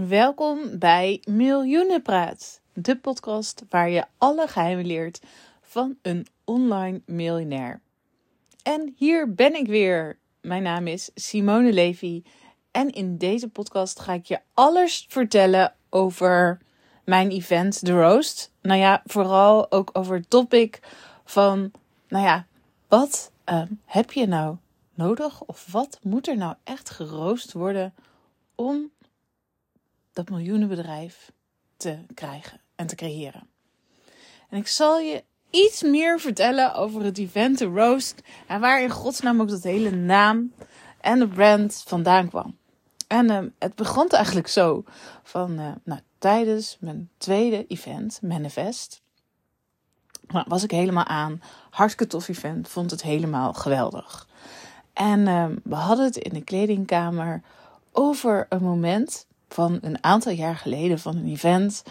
Welkom bij Miljoenenpraat, de podcast waar je alle geheimen leert van een online miljonair. En hier ben ik weer. Mijn naam is Simone Levy en in deze podcast ga ik je alles vertellen over mijn event The Roast. Nou ja, vooral ook over het topic van, nou ja, wat uh, heb je nou nodig of wat moet er nou echt geroost worden om dat miljoenenbedrijf te krijgen en te creëren. En ik zal je iets meer vertellen over het event The Roast en waar in godsnaam ook dat hele naam en de brand vandaan kwam. En uh, het begon eigenlijk zo van, uh, nou, tijdens mijn tweede event, Manifest, was ik helemaal aan. Hartstikke tof event, vond het helemaal geweldig. En uh, we hadden het in de kledingkamer over een moment van een aantal jaar geleden van een event.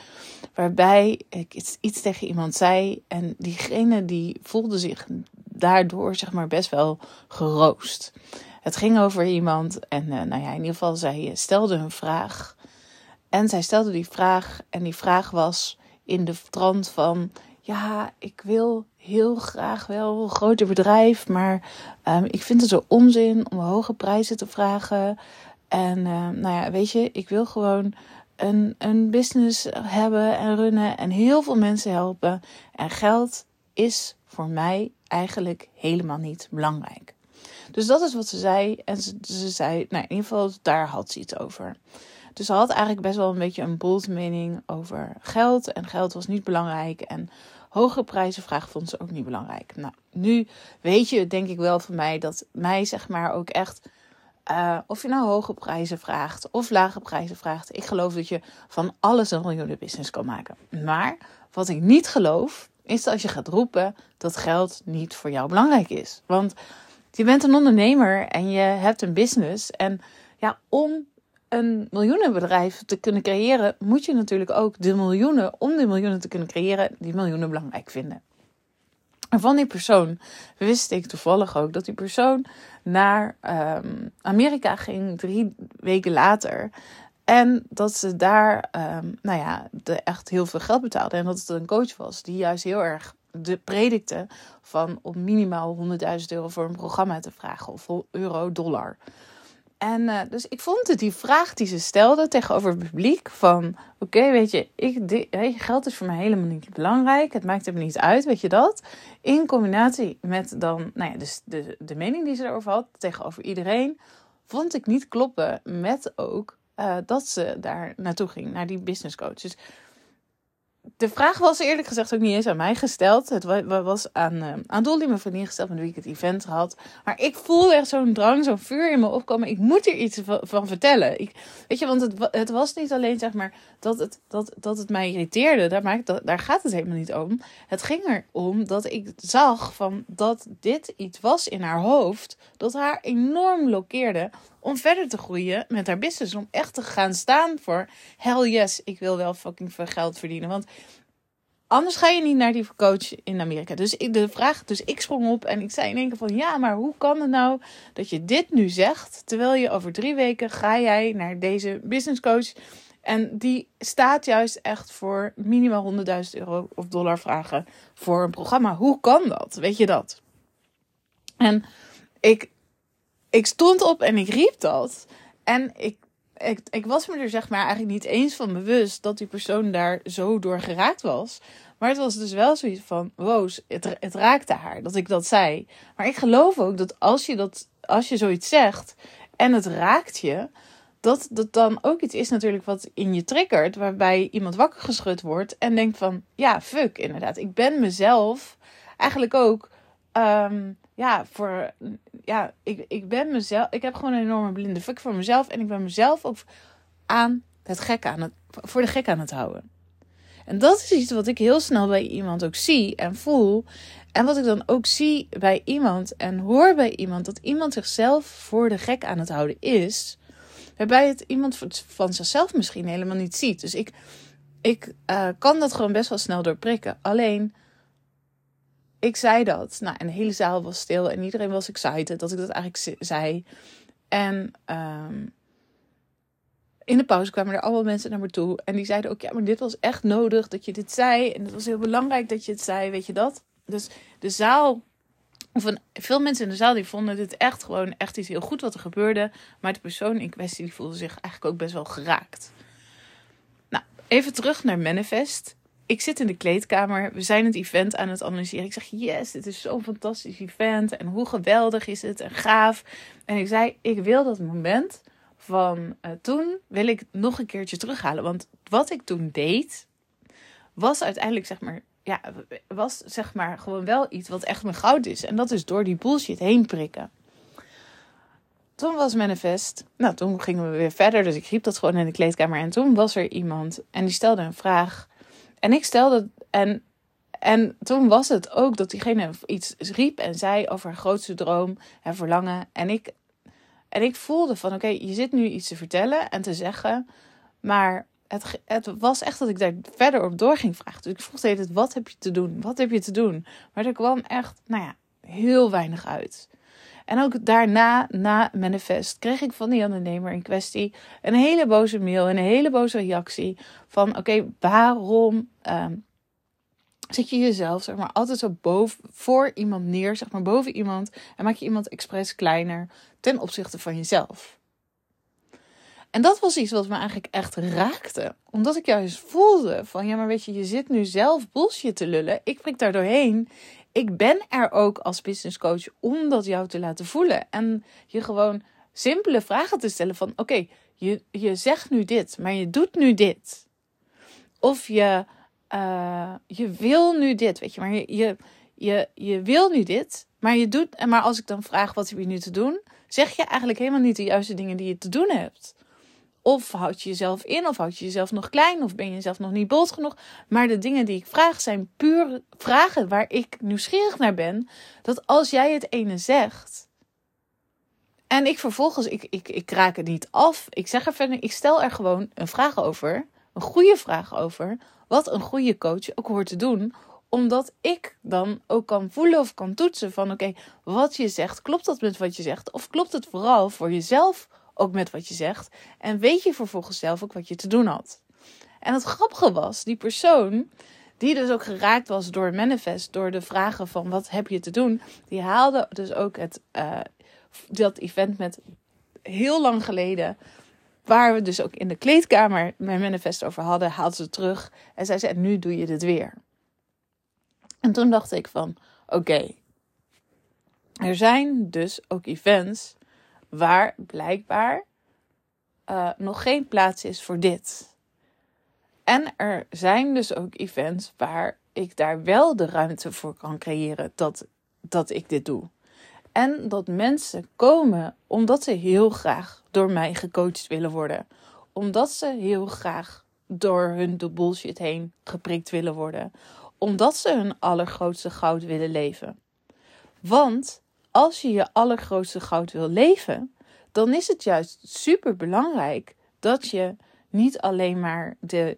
Waarbij ik iets, tegen iemand zei. En diegene die voelde zich daardoor zeg maar best wel geroost. Het ging over iemand en uh, nou ja, in ieder geval zij stelde een vraag. En zij stelde die vraag en die vraag was in de trant van... Ja, ik wil heel graag wel een groter bedrijf, maar um, ik vind het zo onzin om hoge prijzen te vragen. En uh, nou ja, weet je, ik wil gewoon een, een business hebben en runnen en heel veel mensen helpen. En geld is voor mij eigenlijk helemaal niet belangrijk. Dus dat is wat ze zei. En ze, ze zei, nou in ieder geval, daar had ze iets over. Dus ze had eigenlijk best wel een beetje een bold mening over geld. En geld was niet belangrijk. En hogere prijzen vragen vond ze ook niet belangrijk. Nou, nu weet je denk ik wel van mij dat mij zeg maar ook echt uh, of je nou hoge prijzen vraagt of lage prijzen vraagt. Ik geloof dat je van alles een miljoenen business kan maken. Maar wat ik niet geloof, is dat als je gaat roepen dat geld niet voor jou belangrijk is. Want je bent een ondernemer en je hebt een business. En ja, om een miljoenenbedrijf te kunnen creëren, moet je natuurlijk ook de miljoenen, om de miljoenen te kunnen creëren, die miljoenen belangrijk vinden. En van die persoon wist ik toevallig ook dat die persoon naar um, Amerika ging drie weken later. En dat ze daar, um, nou ja, echt heel veel geld betaalde. En dat het een coach was die juist heel erg de predikte van om minimaal 100.000 euro voor een programma te vragen. Of euro, dollar. En uh, dus ik vond het die vraag die ze stelde tegenover het publiek van... Oké, weet je, ik, geld is voor mij helemaal niet belangrijk. Het maakt er niet uit, weet je dat? In combinatie met dan, nou ja, dus de, de mening die ze erover had tegenover iedereen... vond ik niet kloppen met ook uh, dat ze daar naartoe ging, naar die business coach. De vraag was eerlijk gezegd ook niet eens aan mij gesteld. Het was aan, uh, aan Dolly, mijn vriendin, gesteld met wie ik het event had. Maar ik voelde echt zo'n drang, zo'n vuur in me opkomen. Ik moet er iets van, vertellen. Ik, weet je, want het, het was niet alleen zeg maar dat het, dat, dat het mij irriteerde. Daar, maakt, dat, daar gaat het helemaal niet om. Het ging erom dat ik zag van dat dit iets was in haar hoofd. Dat haar enorm blokkeerde om verder te groeien met haar business. Om echt te gaan staan voor hell yes, ik wil wel fucking veel geld verdienen. Want anders ga je niet naar die coach in Amerika. Dus ik, de vraag, dus ik sprong op en ik zei in één keer van ja, maar hoe kan het nou dat je dit nu zegt, terwijl je over drie weken ga jij naar deze business coach en die staat juist echt voor minimaal 100.000 euro of dollar vragen voor een programma. Hoe kan dat? Weet je dat? En ik ik stond op en ik riep dat. En ik, ik, ik was me er zeg maar eigenlijk niet eens van bewust dat die persoon daar zo door geraakt was. Maar het was dus wel zoiets van, wow, het, het raakte haar dat ik dat zei. Maar ik geloof ook dat als je, dat, als je zoiets zegt en het raakt je, dat dat dan ook iets is natuurlijk wat in je triggert. Waarbij iemand wakker geschud wordt en denkt van, ja, fuck, inderdaad. Ik ben mezelf eigenlijk ook um, ja, voor, ja, ik, ik ben mezelf, ik heb gewoon een enorme blinde fuck voor mezelf. En ik ben mezelf ook aan het gek aan het, voor de gek aan het houden. En dat is iets wat ik heel snel bij iemand ook zie en voel. En wat ik dan ook zie bij iemand en hoor bij iemand, dat iemand zichzelf voor de gek aan het houden is. Waarbij het iemand van zichzelf misschien helemaal niet ziet. Dus ik, ik uh, kan dat gewoon best wel snel doorprikken. Alleen ik zei dat. Nou, en de hele zaal was stil en iedereen was excited dat ik dat eigenlijk zei. En um, in de pauze kwamen er allemaal mensen naar me toe. En die zeiden ook, ja, maar dit was echt nodig dat je dit zei. En het was heel belangrijk dat je het zei, weet je dat? Dus de zaal, of veel mensen in de zaal, die vonden dit echt gewoon echt iets heel goed wat er gebeurde. Maar de persoon in kwestie, die voelde zich eigenlijk ook best wel geraakt. Nou, even terug naar Manifest. Ik zit in de kleedkamer. We zijn het event aan het analyseren. Ik zeg, yes, dit is zo'n fantastisch event. En hoe geweldig is het en gaaf. En ik zei, ik wil dat moment van uh, toen wil ik nog een keertje terughalen. Want wat ik toen deed, was uiteindelijk zeg maar, ja, was zeg maar gewoon wel iets wat echt mijn goud is. En dat is door die bullshit heen prikken. Toen was manifest. Nou, toen gingen we weer verder. Dus ik riep dat gewoon in de kleedkamer. En toen was er iemand en die stelde een vraag. En ik stelde. En, en toen was het ook dat diegene iets riep en zei over haar grootste droom en verlangen. En ik en ik voelde van oké, je zit nu iets te vertellen en te zeggen. Maar het, het was echt dat ik daar verder op door ging vragen. Dus ik vroeg steeds, wat heb je te doen? Wat heb je te doen? Maar er kwam echt, nou ja, heel weinig uit. En ook daarna, na manifest, kreeg ik van die ondernemer in kwestie een hele boze mail en een hele boze reactie. Van oké, waarom ehm, zet je jezelf zeg maar, altijd zo boven, voor iemand neer, zeg maar boven iemand. En maak je iemand expres kleiner ten opzichte van jezelf. En dat was iets wat me eigenlijk echt raakte. Omdat ik juist voelde van, ja maar weet je, je zit nu zelf bullshit te lullen. Ik prik daar doorheen. Ik ben er ook als business coach om dat jou te laten voelen. En je gewoon simpele vragen te stellen van, oké, je, je zegt nu dit, maar je doet nu dit. Of je uh, je wil nu dit, weet je, maar je, je, je, je wil nu dit, maar je doet, maar als ik dan vraag wat heb je nu te doen, zeg je eigenlijk helemaal niet de juiste dingen die je te doen hebt. Of houd je jezelf in, of houd je jezelf nog klein, of ben je jezelf nog niet bold genoeg. Maar de dingen die ik vraag zijn puur vragen waar ik nieuwsgierig naar ben. Dat als jij het ene zegt. En ik vervolgens, ik, ik, ik raak het niet af. Ik zeg er verder, ik stel er gewoon een vraag over. Een goede vraag over wat een goede coach ook hoort te doen. Omdat ik dan ook kan voelen of kan toetsen van oké, wat je zegt, klopt dat met wat je zegt? Of klopt het vooral voor jezelf ook met wat je zegt? En weet je vervolgens zelf ook wat je te doen had? En het grappige was, die persoon die dus ook geraakt was door manifest, door de vragen van wat heb je te doen, die haalde dus ook het, uh, dat event met heel lang geleden Waar we dus ook in de kleedkamer mijn manifest over hadden, haalde ze terug. En zij zei: Nu doe je dit weer. En toen dacht ik van: Oké, er zijn dus ook events waar blijkbaar uh, nog geen plaats is voor dit. En er zijn dus ook events waar ik daar wel de ruimte voor kan creëren dat, dat ik dit doe. En dat mensen komen omdat ze heel graag door mij gecoacht willen worden. Omdat ze heel graag door hun de bullshit heen geprikt willen worden. Omdat ze hun allergrootste goud willen leven. Want als je je allergrootste goud wil leven, dan is het juist super belangrijk dat je niet alleen maar de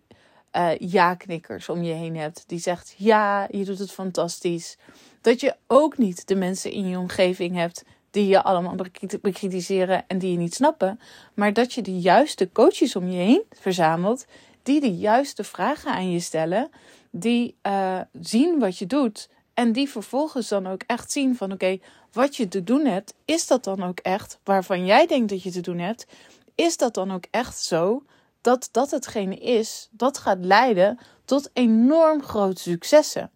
uh, ja-knikkers om je heen hebt. Die zegt ja, je doet het fantastisch. Dat je ook niet de mensen in je omgeving hebt die je allemaal bekritiseren en die je niet snappen. Maar dat je de juiste coaches om je heen verzamelt. Die de juiste vragen aan je stellen. Die uh, zien wat je doet. En die vervolgens dan ook echt zien van oké, wat je te doen hebt, is dat dan ook echt waarvan jij denkt dat je te doen hebt? Is dat dan ook echt zo dat dat hetgene is dat gaat leiden tot enorm grote successen.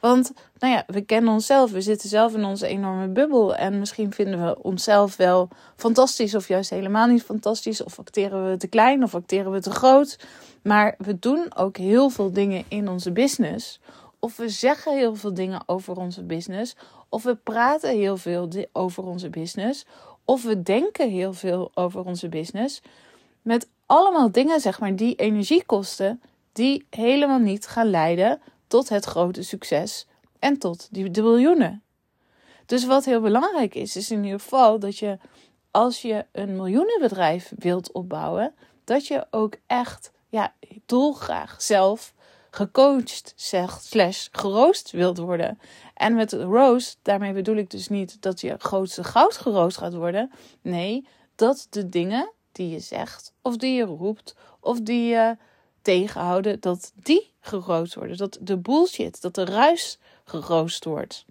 Want, nou ja, we kennen onszelf. We zitten zelf in onze enorme bubbel. En misschien vinden we onszelf wel fantastisch, of juist helemaal niet fantastisch. Of acteren we te klein of acteren we te groot. Maar we doen ook heel veel dingen in onze business. Of we zeggen heel veel dingen over onze business. Of we praten heel veel over onze business. Of we denken heel veel over onze business. Met allemaal dingen, zeg maar, die energie kosten, die helemaal niet gaan leiden tot het grote succes en tot die de miljoenen. Dus wat heel belangrijk is, is in ieder geval dat je, als je een miljoenenbedrijf wilt opbouwen, dat je ook echt, ja, dolgraag zelf gecoacht, slash geroost wilt worden. En met roast, daarmee bedoel ik dus niet dat je grootste goud geroost gaat worden. Nee, dat de dingen die je zegt, of die je roept, of die je tegenhouden, dat die geroost worden. Dat de bullshit, dat de ruis geroost wordt.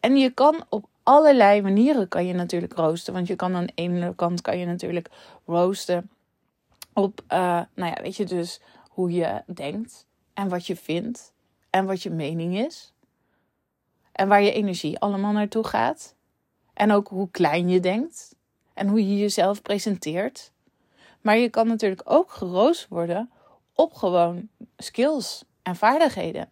En je kan op allerlei manieren kan je natuurlijk roosten. Want je kan aan de ene kant kan je natuurlijk roosten op, uh, nou ja, weet je dus hoe je denkt en wat je vindt en wat je mening is. En waar je energie allemaal naartoe gaat. En ook hoe klein je denkt en hoe je jezelf presenteert. Maar je kan natuurlijk ook geroost worden op gewoon skills en vaardigheden.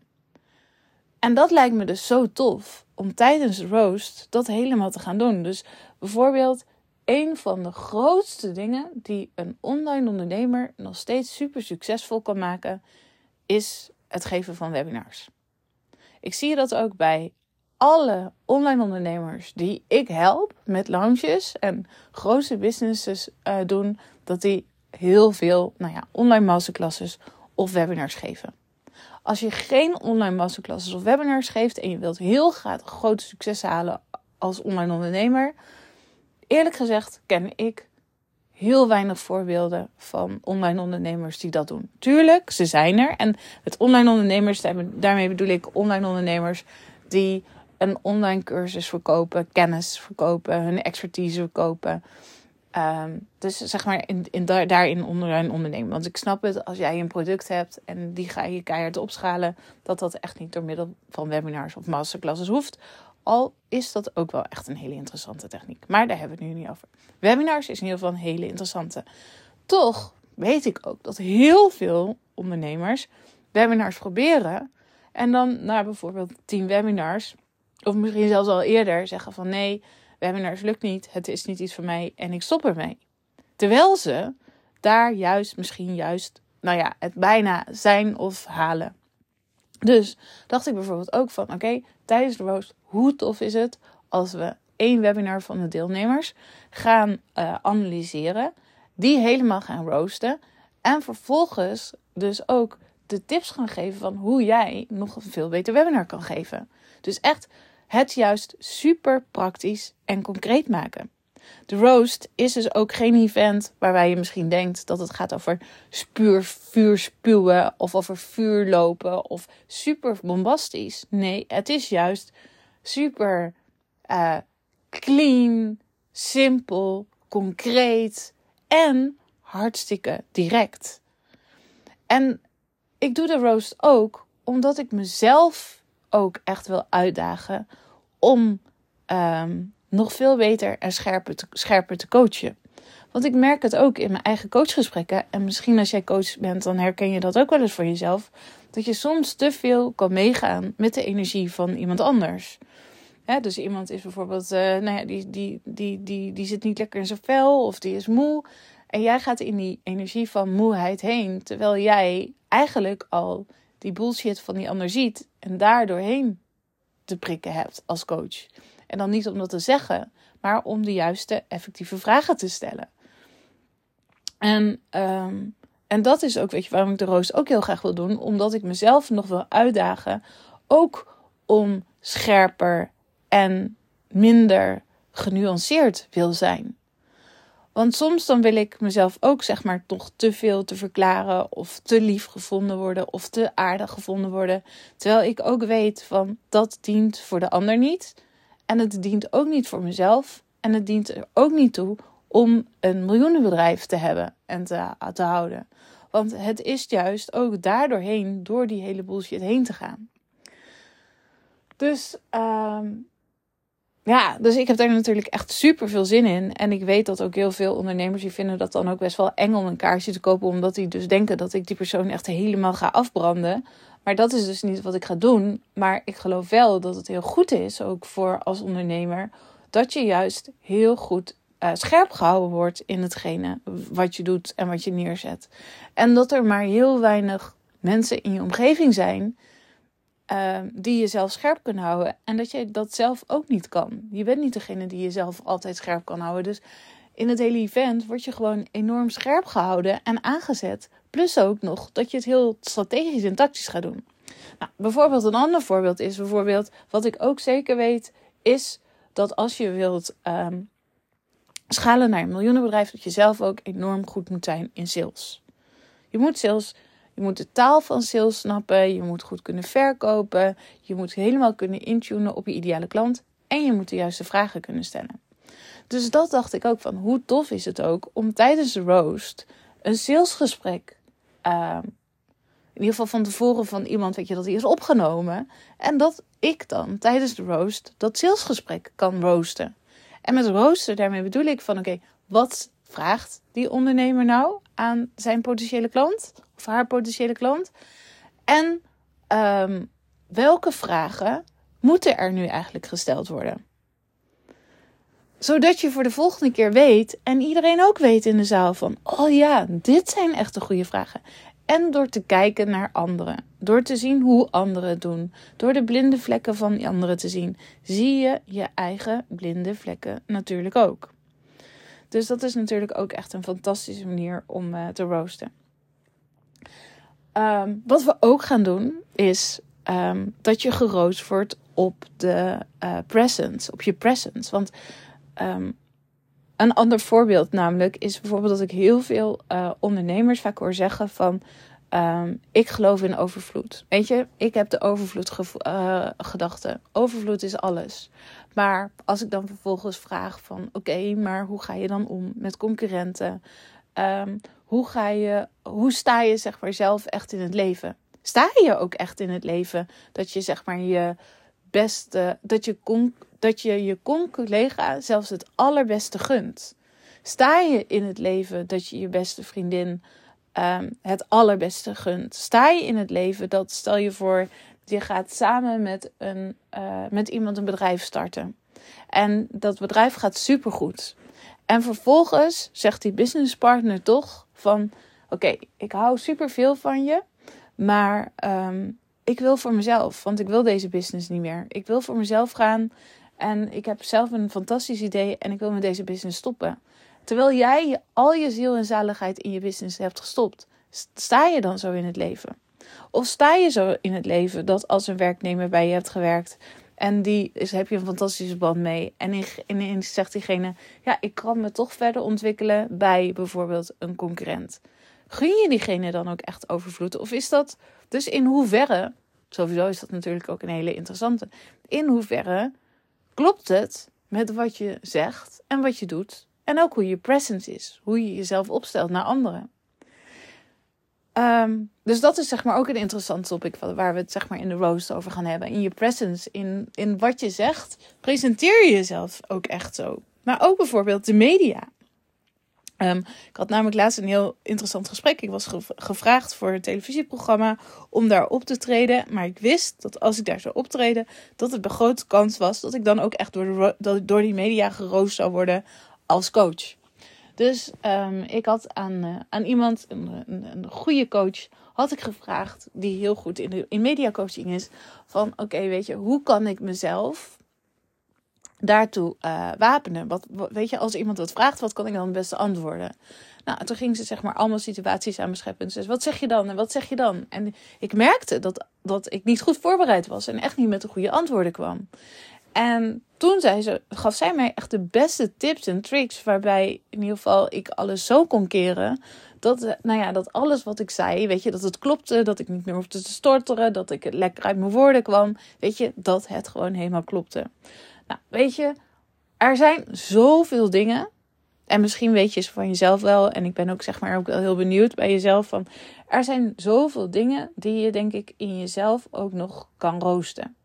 En dat lijkt me dus zo tof om tijdens de roast dat helemaal te gaan doen. Dus bijvoorbeeld, een van de grootste dingen die een online ondernemer nog steeds super succesvol kan maken, is het geven van webinars. Ik zie dat ook bij alle online ondernemers die ik help met launches en grote businesses uh, doen, dat die heel veel nou ja, online masterclasses of webinars geven. Als je geen online masterclasses of webinars geeft en je wilt heel graag grote successen halen als online ondernemer, eerlijk gezegd ken ik heel weinig voorbeelden van online ondernemers die dat doen. Tuurlijk, ze zijn er. En het online ondernemers, daarmee bedoel ik online ondernemers die een online cursus verkopen, kennis verkopen, hun expertise verkopen. Ehm, dus zeg maar in, in, daarin online ondernemen. Want ik snap het, als jij een product hebt en die ga je keihard opschalen, dat dat echt niet door middel van webinars of masterclasses hoeft. Al is dat ook wel echt een hele interessante techniek. Maar daar hebben we het nu niet over. Webinars is in ieder geval een hele interessante. Toch weet ik ook dat heel veel ondernemers webinars proberen. En dan na bijvoorbeeld 10 webinars, of misschien zelfs al eerder, zeggen van nee, webinars lukt niet, het is niet iets voor mij en ik stop ermee. Terwijl ze daar juist, misschien juist, nou ja, het bijna zijn of halen. Dus dacht ik bijvoorbeeld ook van, oké, tijdens de roast, hoe tof is het als we één webinar van de deelnemers gaan uh, analyseren, die helemaal gaan roosten en vervolgens dus ook de tips gaan geven van hoe jij nog een veel beter webinar kan geven. Dus echt het juist super praktisch en concreet maken. De roast is dus ook geen event waarbij je misschien denkt dat het gaat over spuur, vuur spuwen of over vuur lopen of super bombastisch. Nee, het is juist super uh, clean, simpel, concreet en hartstikke direct. En ik doe de roast ook omdat ik mezelf ook echt wil uitdagen om ehm, nog veel beter en scherper scherper te coachen. Want ik merk het ook in mijn eigen coachgesprekken. En misschien als jij coach bent, dan herken je dat ook wel eens voor jezelf. Dat je soms te veel kan meegaan met de energie van iemand anders. dus iemand is bijvoorbeeld, uh, nou ja, die, die, die, die, die zit niet lekker in zijn vel of die is moe. En jij gaat in die energie van moeheid heen. Terwijl jij eigenlijk al die bullshit van die ander ziet en daardoor heen te prikken hebt als coach. En dan niet om dat te zeggen, maar om de juiste effectieve vragen te stellen. En, ehm, en dat is ook, weet je, waarom ik de roos ook heel graag wil doen. Omdat ik mezelf nog wil uitdagen. Ook om scherper en minder genuanceerd wil zijn. Want soms dan wil ik mezelf ook zeg maar toch te veel te verklaren of te lief gevonden worden of te aardig gevonden worden. Terwijl ik ook weet van dat dient voor de ander niet. En het dient ook niet voor mezelf. En het dient er ook niet toe om een miljoenenbedrijf te hebben en te, te houden. Want het is juist ook daardoorheen, door die hele bullshit heen te gaan. Dus uh, ja, dus ik heb daar natuurlijk echt super veel zin in. En ik weet dat ook heel veel ondernemers die vinden dat dan ook best wel eng om een kaarsje te kopen. Omdat die dus denken dat ik die persoon echt helemaal ga afbranden. Maar dat is dus niet wat ik ga doen. Maar ik geloof wel dat het heel goed is, ook voor als ondernemer, dat je juist heel goed uh, scherp gehouden wordt in hetgene wat je doet en wat je neerzet. En dat er maar heel weinig mensen in je omgeving zijn uh, die je zelf scherp kunnen houden. En dat je dat zelf ook niet kan. Je bent niet degene die jezelf altijd scherp kan houden. Dus in het hele event word je gewoon enorm scherp gehouden en aangezet. Plus ook nog dat je het heel strategisch en tactisch gaat doen. Nou, bijvoorbeeld een ander voorbeeld is bijvoorbeeld, wat ik ook zeker weet, is dat als je wilt um, schalen naar een miljoenenbedrijf, dat je zelf ook enorm goed moet zijn in sales. Je moet sales, je moet de taal van sales snappen, je moet goed kunnen verkopen, je moet helemaal kunnen intunen op je ideale klant en je moet de juiste vragen kunnen stellen. Dus dat dacht ik ook van hoe tof is het ook om tijdens de roast een salesgesprek uh, in ieder geval van tevoren van iemand, weet je, dat die is opgenomen. En dat ik dan tijdens de roast dat salesgesprek kan roosten. En met roosten, daarmee bedoel ik van oké, wat vraagt die ondernemer nou aan zijn potentiële klant of haar potentiële klant? En um, welke vragen moeten er nu eigenlijk gesteld worden? Zodat je voor de volgende keer weet en iedereen ook weet in de zaal van, oh ja, dit zijn echt de goede vragen. En door te kijken naar anderen. Door te zien hoe anderen het doen. Door de blinde vlekken van anderen te zien. Zie je je eigen blinde vlekken natuurlijk ook. Dus dat is natuurlijk ook echt een fantastische manier om uh, te roosten. Um, wat we ook gaan doen is um, dat je geroost wordt op de uh, presence, op je presence. Want um, een ander voorbeeld namelijk is bijvoorbeeld dat ik heel veel uh, ondernemers vaak hoor zeggen van... Um, ik geloof in overvloed. Weet je, ik heb de overvloed uh, gedachte. Overvloed is alles. Maar als ik dan vervolgens vraag van... Oké, maar hoe ga je dan om met concurrenten? Um, hoe, ga je, hoe sta je zeg maar zelf echt in het leven? Sta je ook echt in het leven dat je zeg maar je beste... Dat je dat je je collega zelfs het allerbeste gunt. Sta je in het leven dat je je beste vriendin um, het allerbeste gunt? Sta je in het leven dat, stel je voor, je gaat samen met, een, uh, met iemand een bedrijf starten. En dat bedrijf gaat supergoed. En vervolgens zegt die businesspartner toch van... Oké, ik hou superveel van je, maar um, ik wil voor mezelf. Want ik wil deze business niet meer. Ik wil voor mezelf gaan en ik heb zelf een fantastisch idee en ik wil met deze business stoppen. Terwijl jij al je ziel en zaligheid in je business hebt gestopt. Sta je dan zo in het leven? Of sta je zo in het leven dat als een werknemer bij je hebt gewerkt en die is, heb je een fantastische band mee. En ineens zegt diegene: Ja, ik kan me toch verder ontwikkelen bij bijvoorbeeld een concurrent. Gun je diegene dan ook echt overvloed? Of is dat dus in hoeverre, sowieso is dat natuurlijk ook een hele interessante, in hoeverre Klopt het met wat je zegt en wat je doet? En ook hoe je presence is, hoe je jezelf opstelt naar anderen. Um, dus dat is zeg maar ook een interessant topic waar we het zeg maar in de roast over gaan hebben. In je presence, in, in wat je zegt, presenteer je jezelf ook echt zo. Maar ook bijvoorbeeld de media. Um, ik had namelijk laatst een heel interessant gesprek. Ik was gevraagd voor een televisieprogramma om daar op te treden. Maar ik wist dat als ik daar zou optreden, dat het een grote kans was dat ik dan ook echt door, door die media geroost zou worden als coach. Dus um, ik had aan, uh, aan iemand, een, een, goede coach, had ik gevraagd, die heel goed in, in mediacoaching is, van oké, weet je, hoe kan ik mezelf daartoe uh, wapenen. Wat, weet je, als iemand wat vraagt, wat kan ik dan het beste antwoorden? Nou, toen ging ze zeg maar allemaal situaties aan me scheppen. En ze zei, wat zeg je dan en wat zeg je dan? En ik merkte dat, dat ik niet goed voorbereid was en echt niet met de goede antwoorden kwam. En toen zei ze, gaf zij mij echt de beste tips en tricks. Waarbij in ieder geval ik alles zo kon keren. Dat, nou ja, dat alles wat ik zei, weet je, dat het klopte. Dat ik niet meer hoefde te storteren. Dat ik lekker uit mijn woorden kwam. Weet je, dat het gewoon helemaal klopte. Nou, weet je, er zijn zoveel dingen. En misschien weet je ze van jezelf wel. En ik ben ook zeg maar ook wel heel benieuwd bij jezelf. Van, er zijn zoveel dingen die je denk ik in jezelf ook nog kan roosten.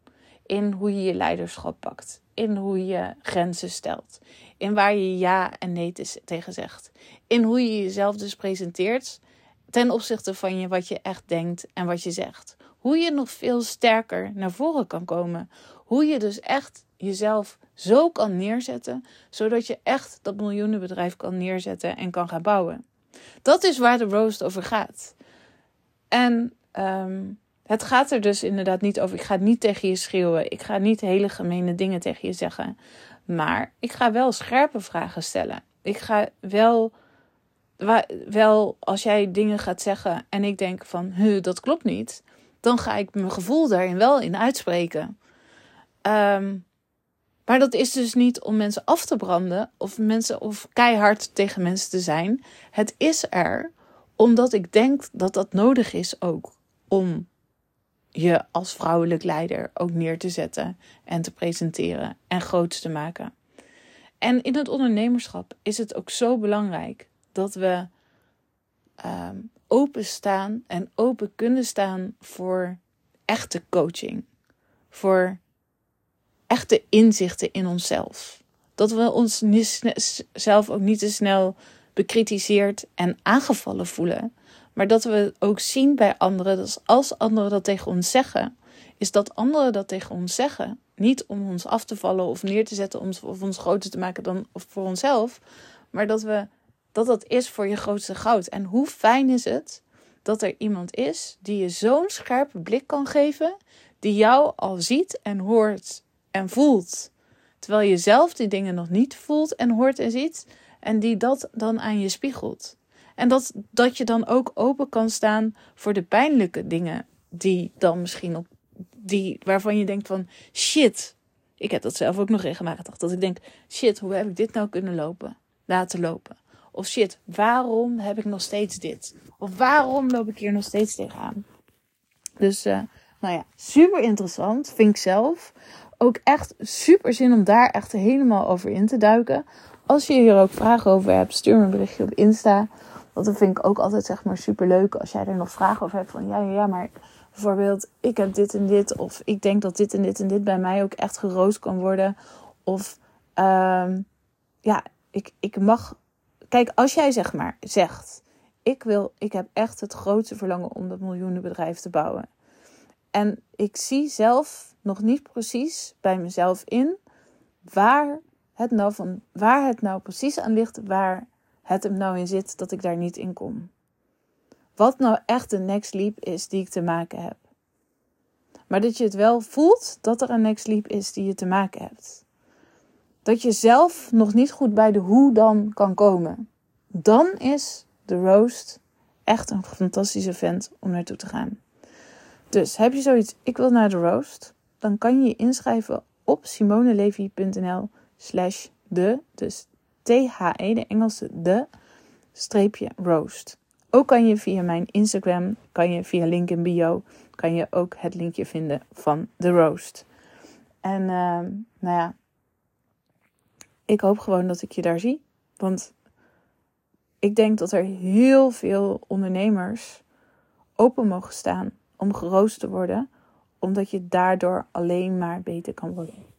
In hoe je je leiderschap pakt. In hoe je grenzen stelt. In waar je ja en nee tegen zegt. In hoe je jezelf dus presenteert ten opzichte van je wat je echt denkt en wat je zegt. Hoe je nog veel sterker naar voren kan komen. Hoe je dus echt jezelf zo kan neerzetten, zodat je echt dat miljoenenbedrijf kan neerzetten en kan gaan bouwen. Dat is waar de roast over gaat. En um, het gaat er dus inderdaad niet over. Ik ga niet tegen je schreeuwen. Ik ga niet hele gemene dingen tegen je zeggen. Maar ik ga wel scherpe vragen stellen. Ik ga wel, wel als jij dingen gaat zeggen en ik denk van, huh, dat klopt niet. Dan ga ik mijn gevoel daarin wel in uitspreken. Um, Maar dat is dus niet om mensen af te branden of mensen of keihard tegen mensen te zijn. Het is er omdat ik denk dat dat nodig is ook om je als vrouwelijk leider ook neer te zetten en te presenteren en groot te maken. En in het ondernemerschap is het ook zo belangrijk dat we um, openstaan en open kunnen staan voor echte coaching. Voor echte inzichten in onszelf. Dat we ons zelf ook niet te snel bekritiseerd en aangevallen voelen. Maar dat we ook zien bij anderen, dat als anderen dat tegen ons zeggen, is dat anderen dat tegen ons zeggen. Niet om ons af te vallen of neer te zetten of ons groter te maken dan voor onszelf. Maar dat we dat dat is voor je grootste goud. En hoe fijn is het dat er iemand is die je zo'n scherpe blik kan geven, die jou al ziet en hoort en voelt. Terwijl je zelf die dingen nog niet voelt en hoort en ziet. En die dat dan aan je spiegelt. En dat, dat je dan ook open kan staan voor de pijnlijke dingen die dan misschien op die waarvan je denkt van shit. Ik heb dat zelf ook nog regelmatig Dat ik denk, shit, hoe heb ik dit nou kunnen lopen? Laten lopen. Of shit, waarom heb ik nog steeds dit? Of waarom loop ik hier nog steeds tegenaan? Dus, uh, nou ja, super interessant, vind ik zelf. Ook echt super zin om daar echt helemaal over in te duiken. Als je hier ook vragen over hebt, stuur me een berichtje op Insta. Want dat vind ik ook altijd zeg maar super leuk als jij er nog vragen over hebt. Van ja, ja, maar bijvoorbeeld ik heb dit en dit. Of ik denk dat dit en dit en dit bij mij ook echt geroost kan worden. Of um, ja, ik, ik mag. Kijk, als jij zeg maar zegt. Ik wil, ik heb echt het grootste verlangen om dat miljoenenbedrijf te bouwen. En ik zie zelf nog niet precies bij mezelf in waar het nou, van, waar het nou precies aan ligt, waar het hem nou in zit dat ik daar niet in kom. Wat nou echt de next leap is die ik te maken heb. Maar dat je het wel voelt dat er een next leap is die je te maken hebt. Dat je zelf nog niet goed bij de hoe dan kan komen. Dan is de roast echt een fantastische vent om naartoe te gaan. Dus heb je zoiets, ik wil naar de roast, dan kan je je inschrijven op simonelevi.nl slash de, dus T-H-E, de Engelse de, streepje roast. Ook kan je via mijn Instagram, kan je via link in bio, kan je ook het linkje vinden van de roast. En uh, nou ja, ik hoop gewoon dat ik je daar zie. Want ik denk dat er heel veel ondernemers open mogen staan om geroost te worden, omdat je daardoor alleen maar beter kan worden.